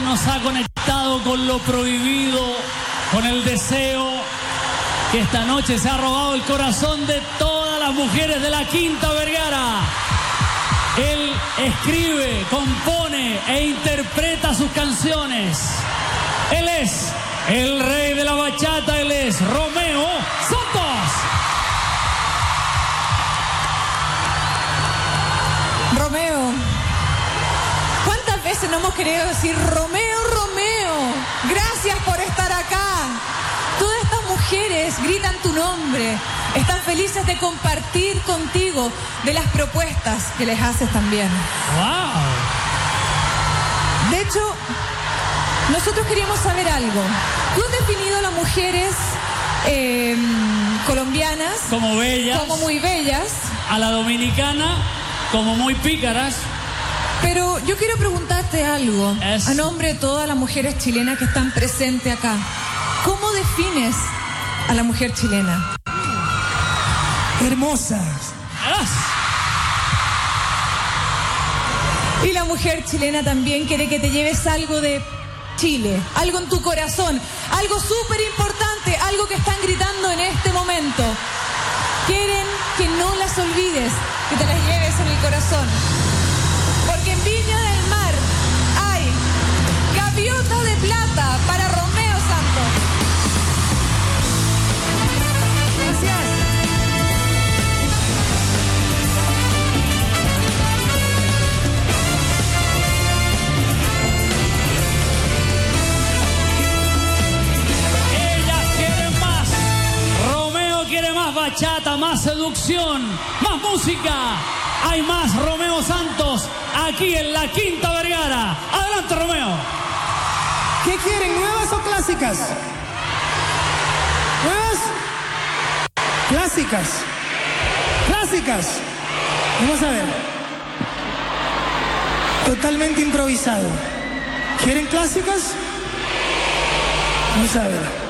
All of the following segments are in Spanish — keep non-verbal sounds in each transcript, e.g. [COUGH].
nos ha conectado con lo prohibido, con el deseo, que esta noche se ha robado el corazón de todas las mujeres de la Quinta Vergara. Él escribe, compone e interpreta sus canciones. Él es el rey de la bachata, él es Romeo veces no hemos querido decir Romeo, Romeo? Gracias por estar acá. Todas estas mujeres gritan tu nombre, están felices de compartir contigo de las propuestas que les haces también. ¡Wow! De hecho, nosotros queríamos saber algo. Tú has definido a las mujeres eh, colombianas Como bellas, como muy bellas, a la dominicana, como muy pícaras. Pero yo quiero preguntarte algo Es- a nombre de todas las mujeres chilenas que están presentes acá. ¿Cómo defines a la mujer chilena? Hermosas. ¡Ah! Y la mujer chilena también quiere que te lleves algo de Chile, algo en tu corazón, algo súper importante, algo que están gritando en este momento. Quieren que no las olvides, que te las lleves en el corazón. Plata para Romeo Santos. Gracias. Ellas quieren más. Romeo quiere más bachata, más seducción, más música. Hay más Romeo Santos aquí en la Quinta Vergara. Adelante, Romeo. ¿Qué quieren? ¿Nuevas o clásicas? ¿Nuevas? Clásicas. Clásicas. Vamos a ver. Totalmente improvisado. ¿Quieren clásicas? Vamos a ver.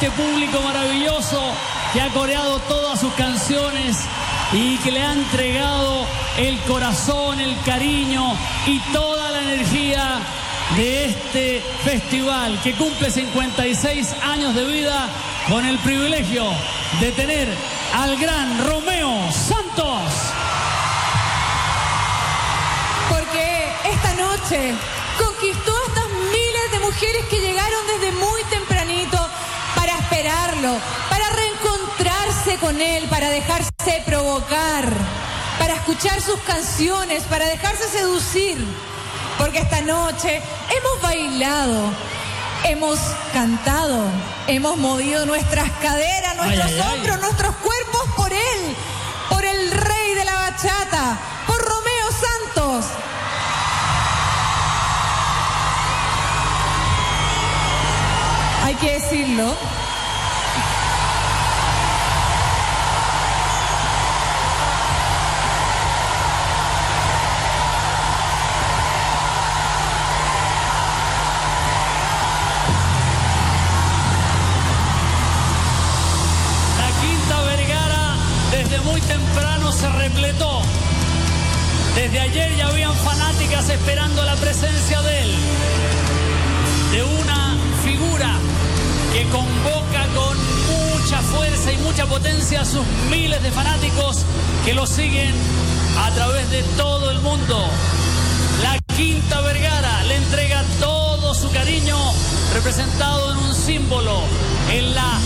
Este público maravilloso que ha coreado todas sus canciones y que le ha entregado el corazón, el cariño y toda la energía de este festival que cumple 56 años de vida con el privilegio de tener al gran Romeo Santos. Porque esta noche conquistó a estas miles de mujeres que llegaron desde muy tempranito para para reencontrarse con él, para dejarse provocar, para escuchar sus canciones, para dejarse seducir. Porque esta noche hemos bailado, hemos cantado, hemos movido nuestras caderas, nuestros Ay, ay, ay. hombros, nuestros cuerpos por él, por el rey de la bachata, por Romeo Santos. Hay que decirlo. Esperando la presencia de él. De una figura que convoca con mucha fuerza y mucha potencia a sus miles de fanáticos que lo siguen a través de todo el mundo. La Quinta Vergara le entrega todo su cariño representado en un símbolo, en la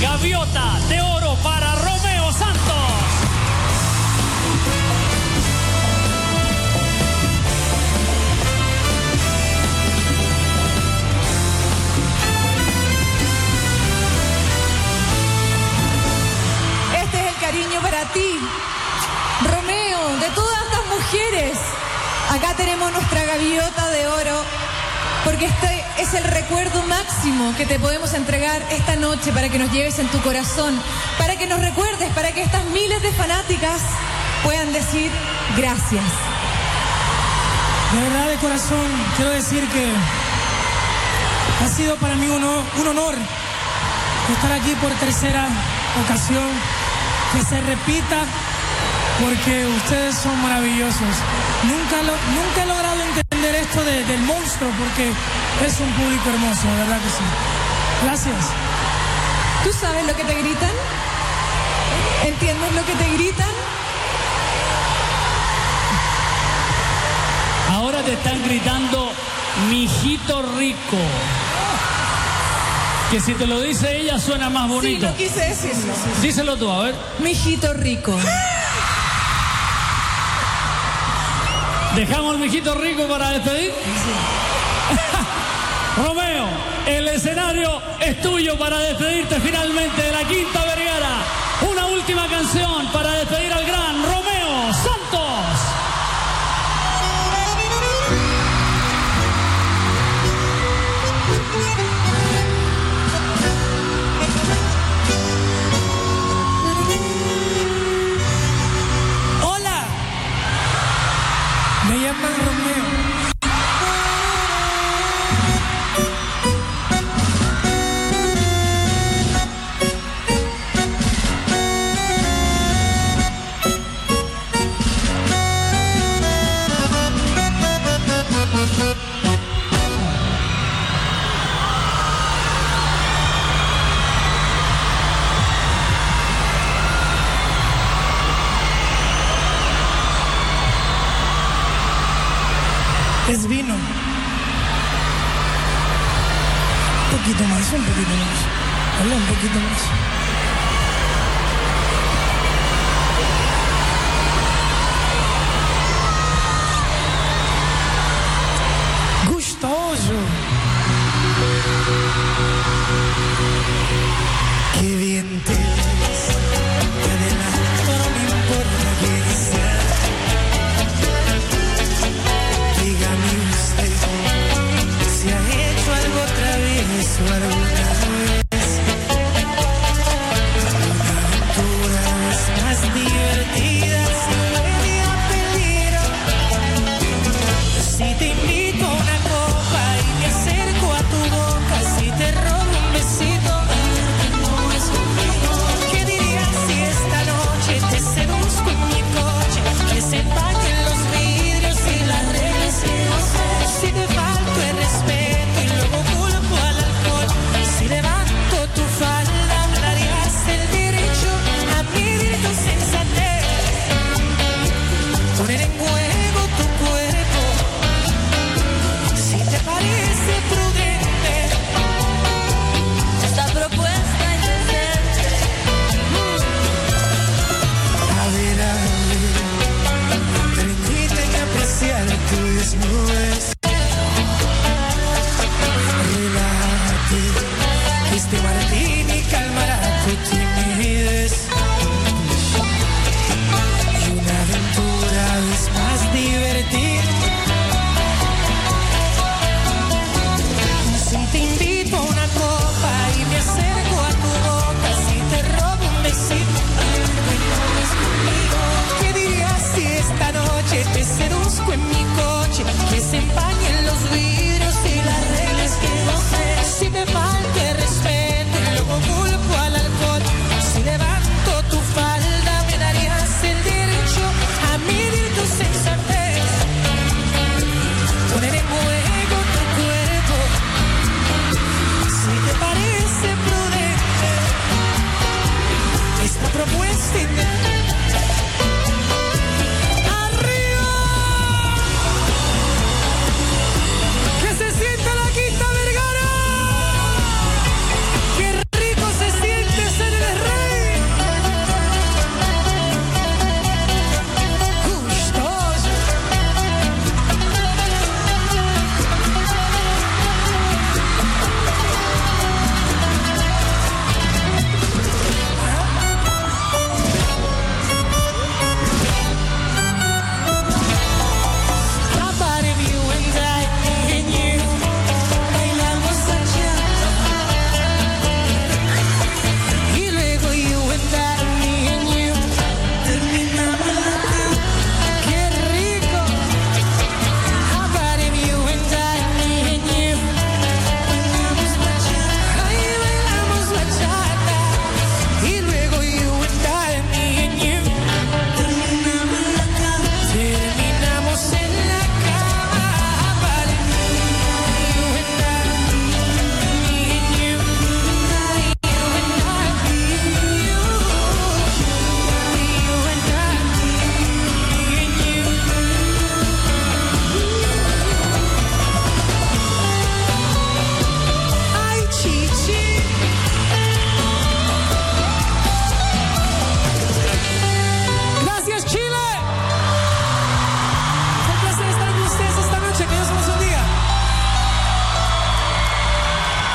gaviota de oro para ti, Romeo, de todas estas mujeres. Acá tenemos nuestra gaviota de oro, porque este es el recuerdo máximo que te podemos entregar esta noche para que nos lleves en tu corazón, para que nos recuerdes, para que estas miles de fanáticas puedan decir gracias. De verdad, de corazón, quiero decir que ha sido para mí un, un honor estar aquí por tercera ocasión, que se repita, porque ustedes son maravillosos. Nunca, lo- nunca he logrado entender esto de- del monstruo, porque es un público hermoso, de verdad que sí. Gracias. ¿Tú sabes lo que te gritan? ¿Entiendes lo que te gritan? Ahora te están gritando, mijito rico. Que si te lo dice ella suena más Sí, bonito. lo quise decirlo. Díselo tú, a ver. Mijito rico. [LAUGHS] Dejamos el mijito rico para despedir. [LAUGHS] Romeo, el escenario es tuyo para despedirte finalmente de la Quinta Vergara. Una última canción para despedir al gran Remember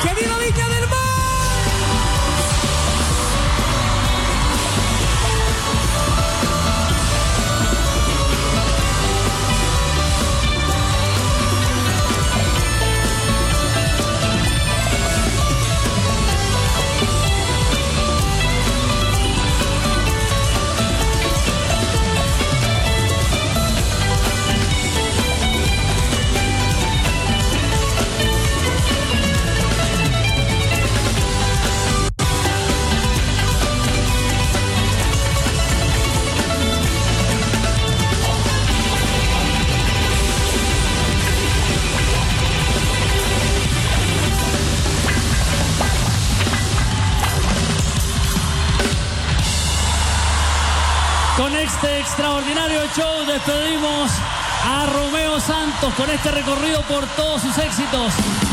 ¡Querida Viña Santos.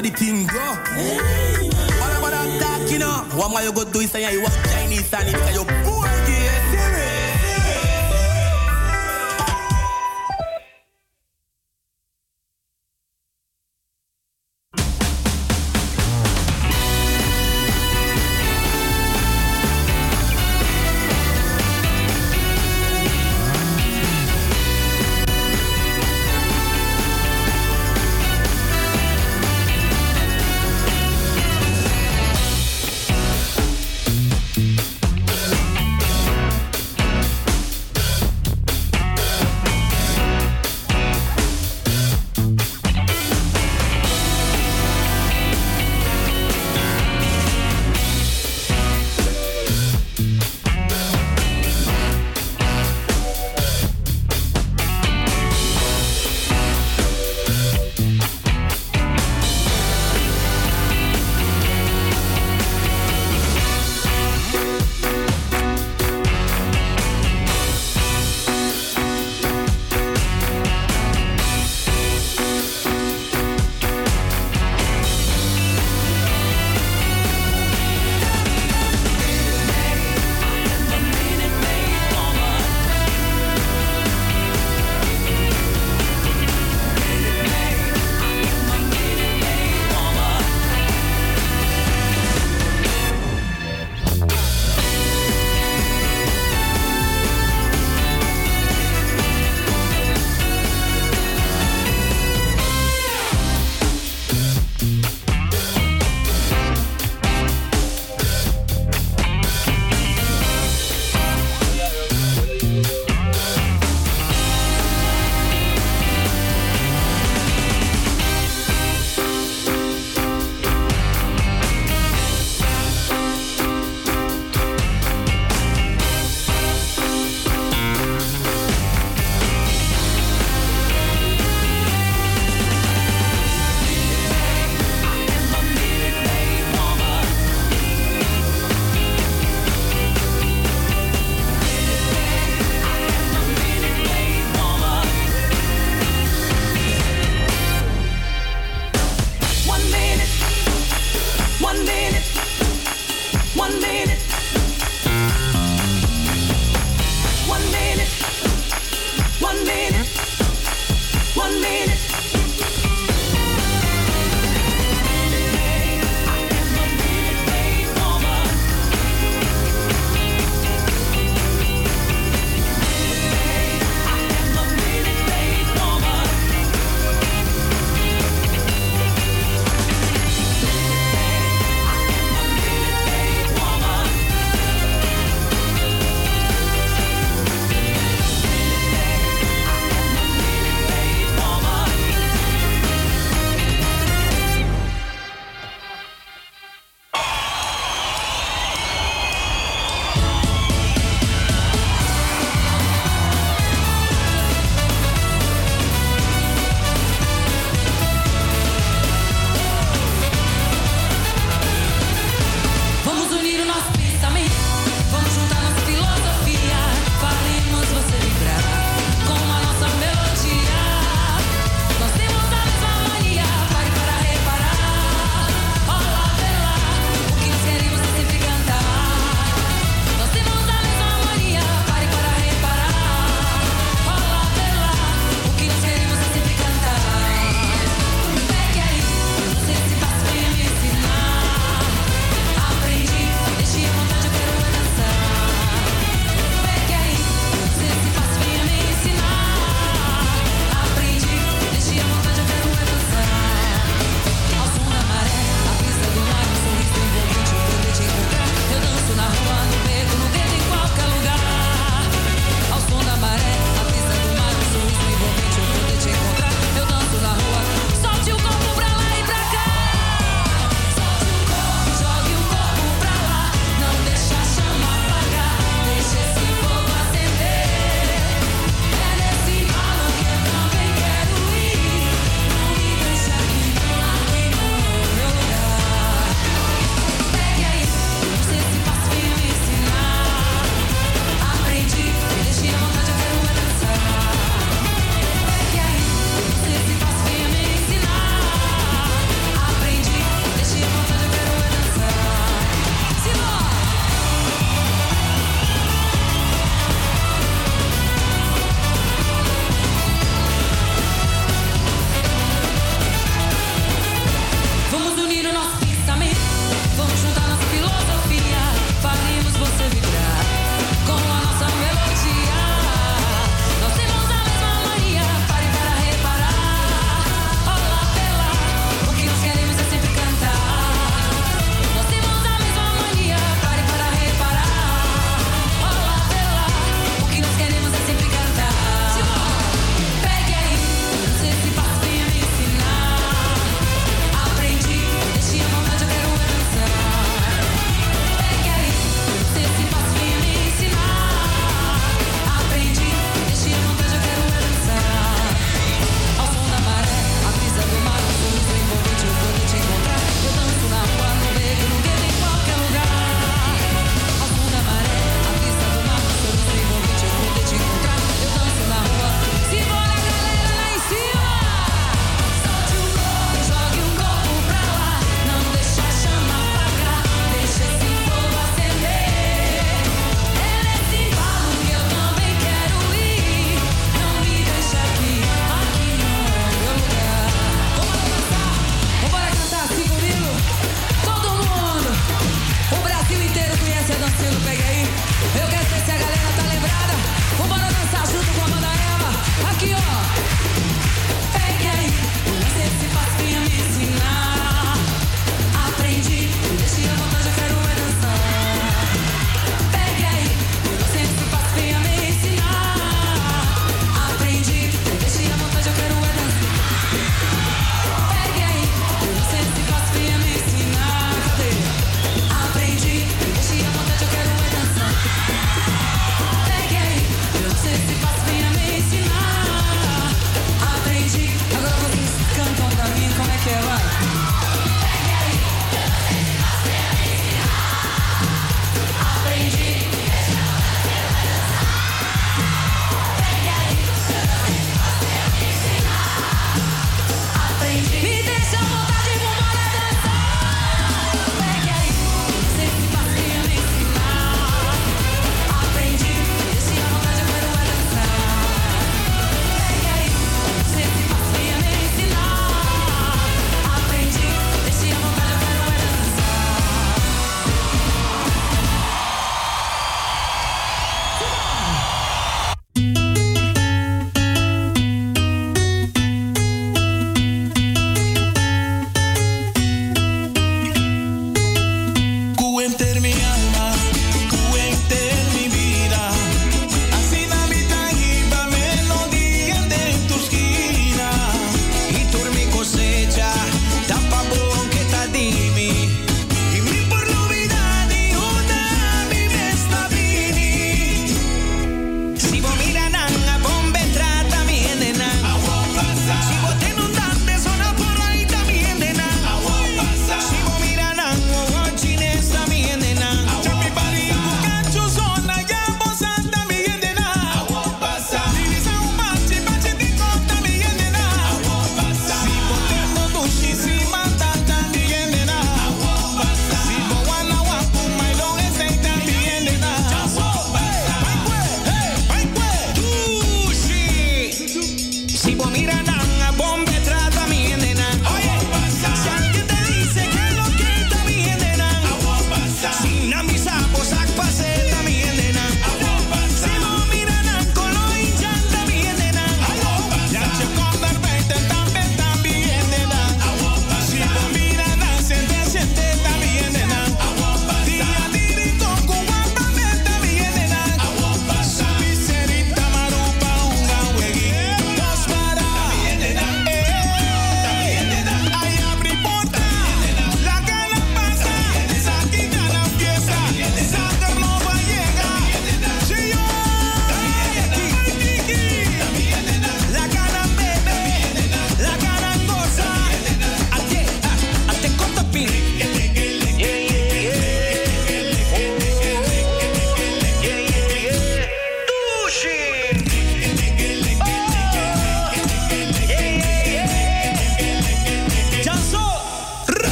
how the thing go. Hey, what about that you uh. know? What am I gonna do is say you Chinese and you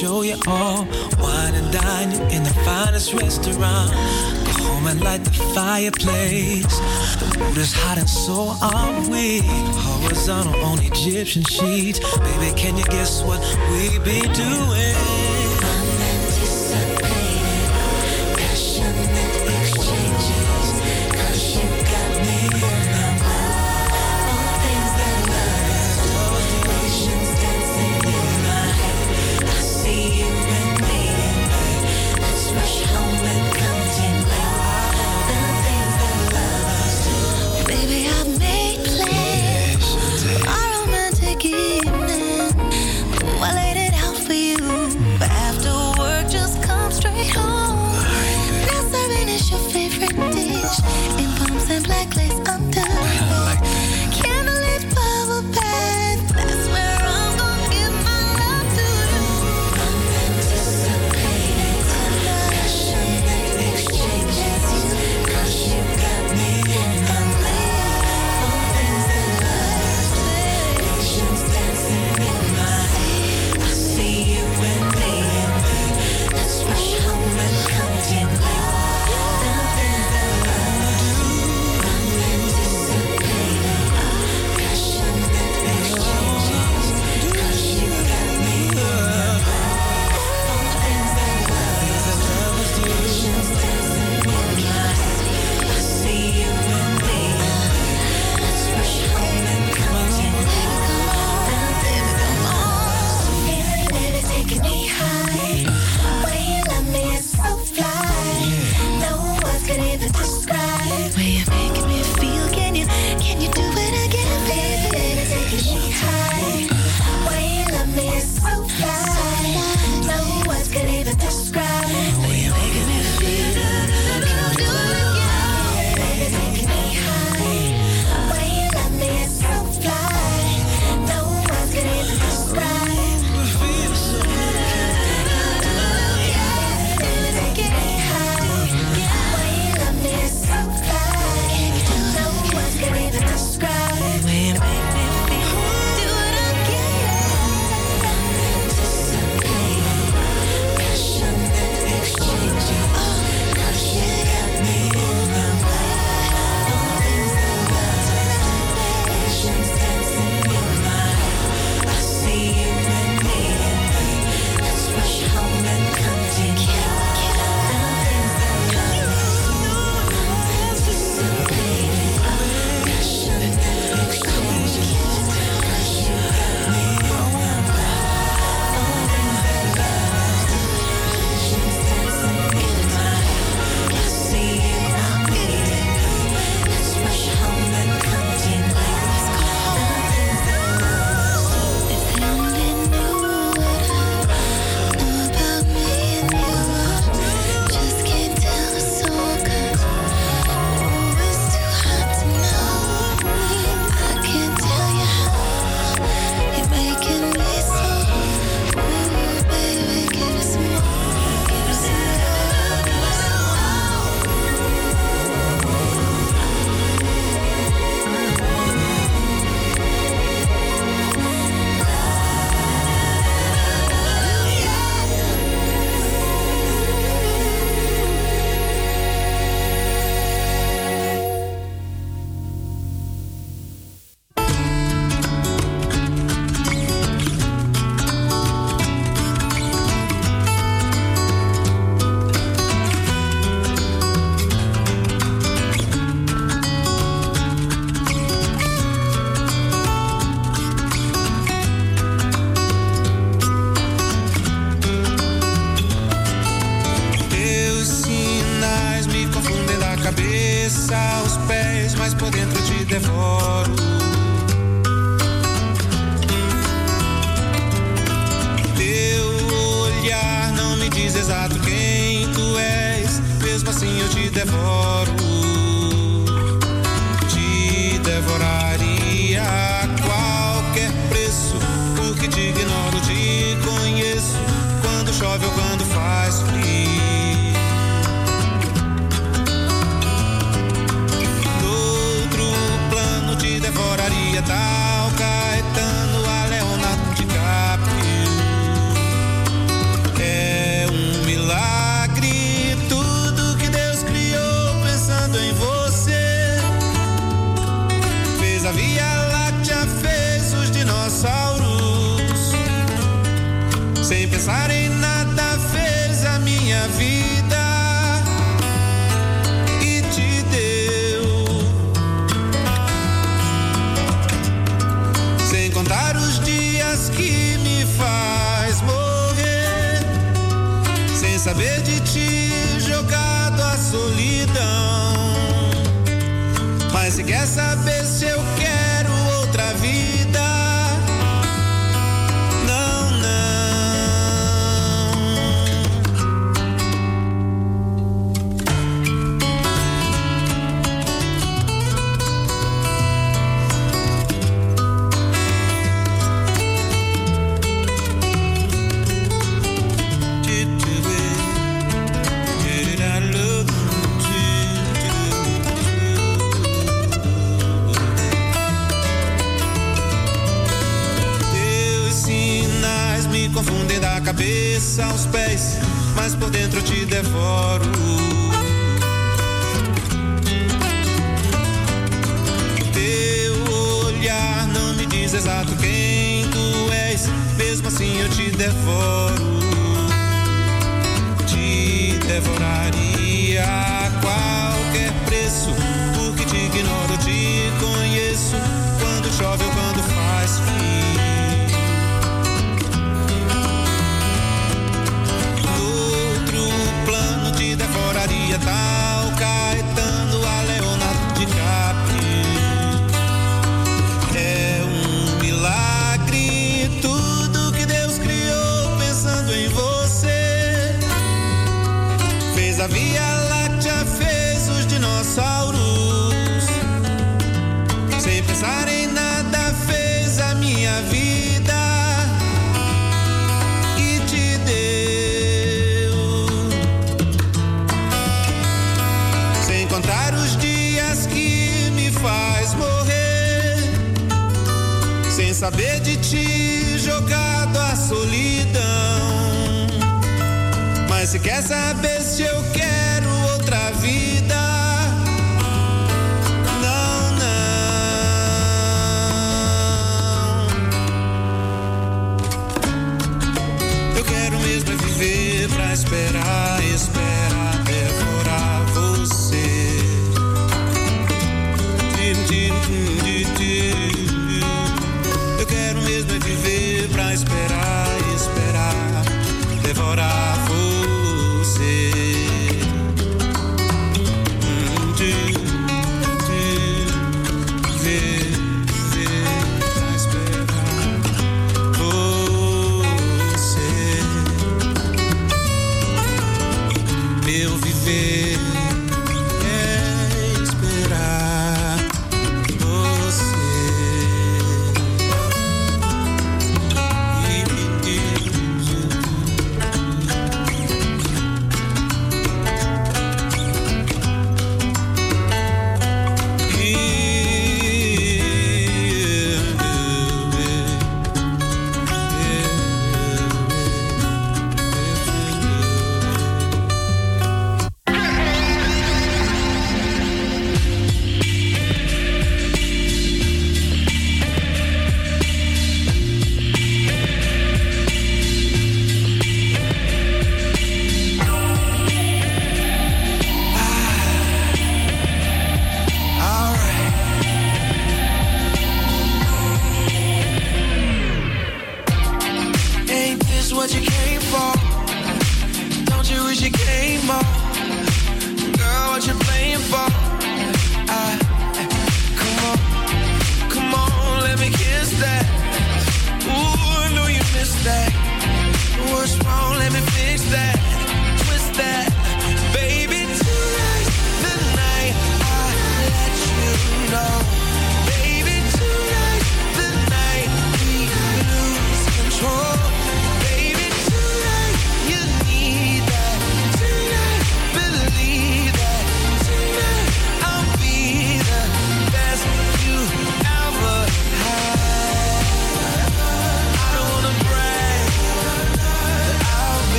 show you all. Wine and dine you in the finest restaurant. Go home and light the fireplace. The mood is hot and so are we. Horizontal on Egyptian sheets. Baby, can you guess what we be doing?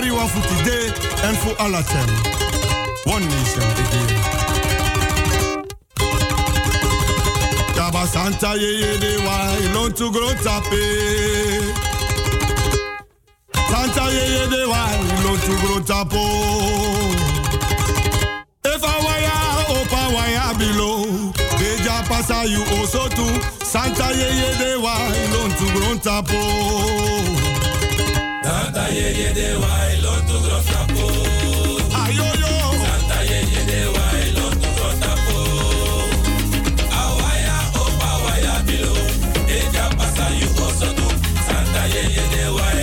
Ariwa voor today en voor alle ten. One nation again. Taba Santa yeye de wa ilon to grow tape. Santa yeye de wa ilon to grow tapo. If I waya opa waya below. Deja pasa you also too. Santa yeye de wa ilon to grow tapo. Yeye de Wai, Lotu Grotapo. Ayoyo. Santa Yeye de Wai, Lotu Grotapo. Awaya, Opa, Waya, Bilo. Eja pasa, you go so Santa Yeye de Wai.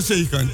gezegend.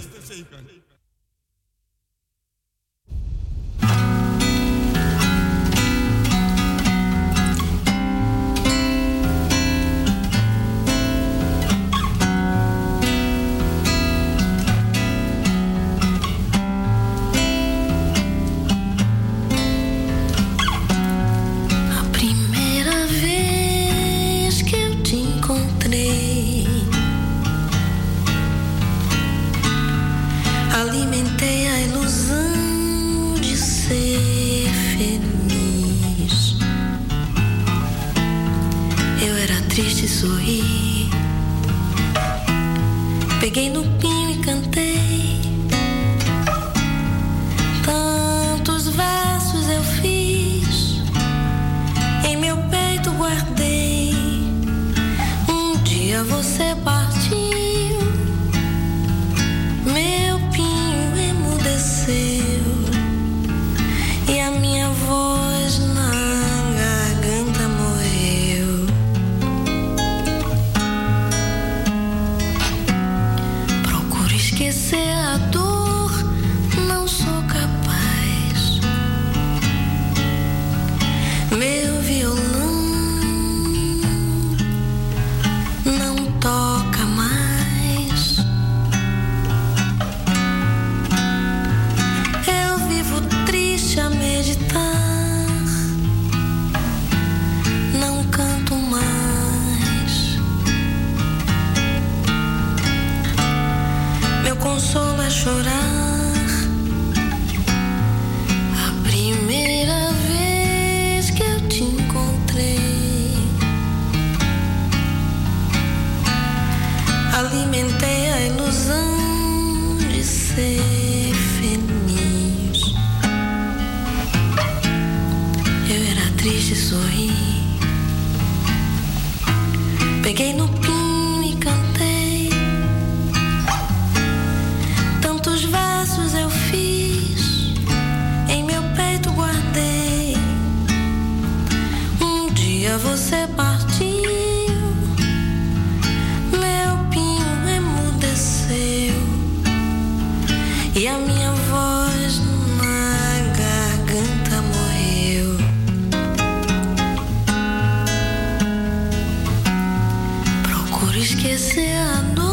Procuro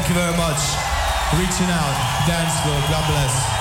Thank you very much. Reaching out, dance floor, God bless.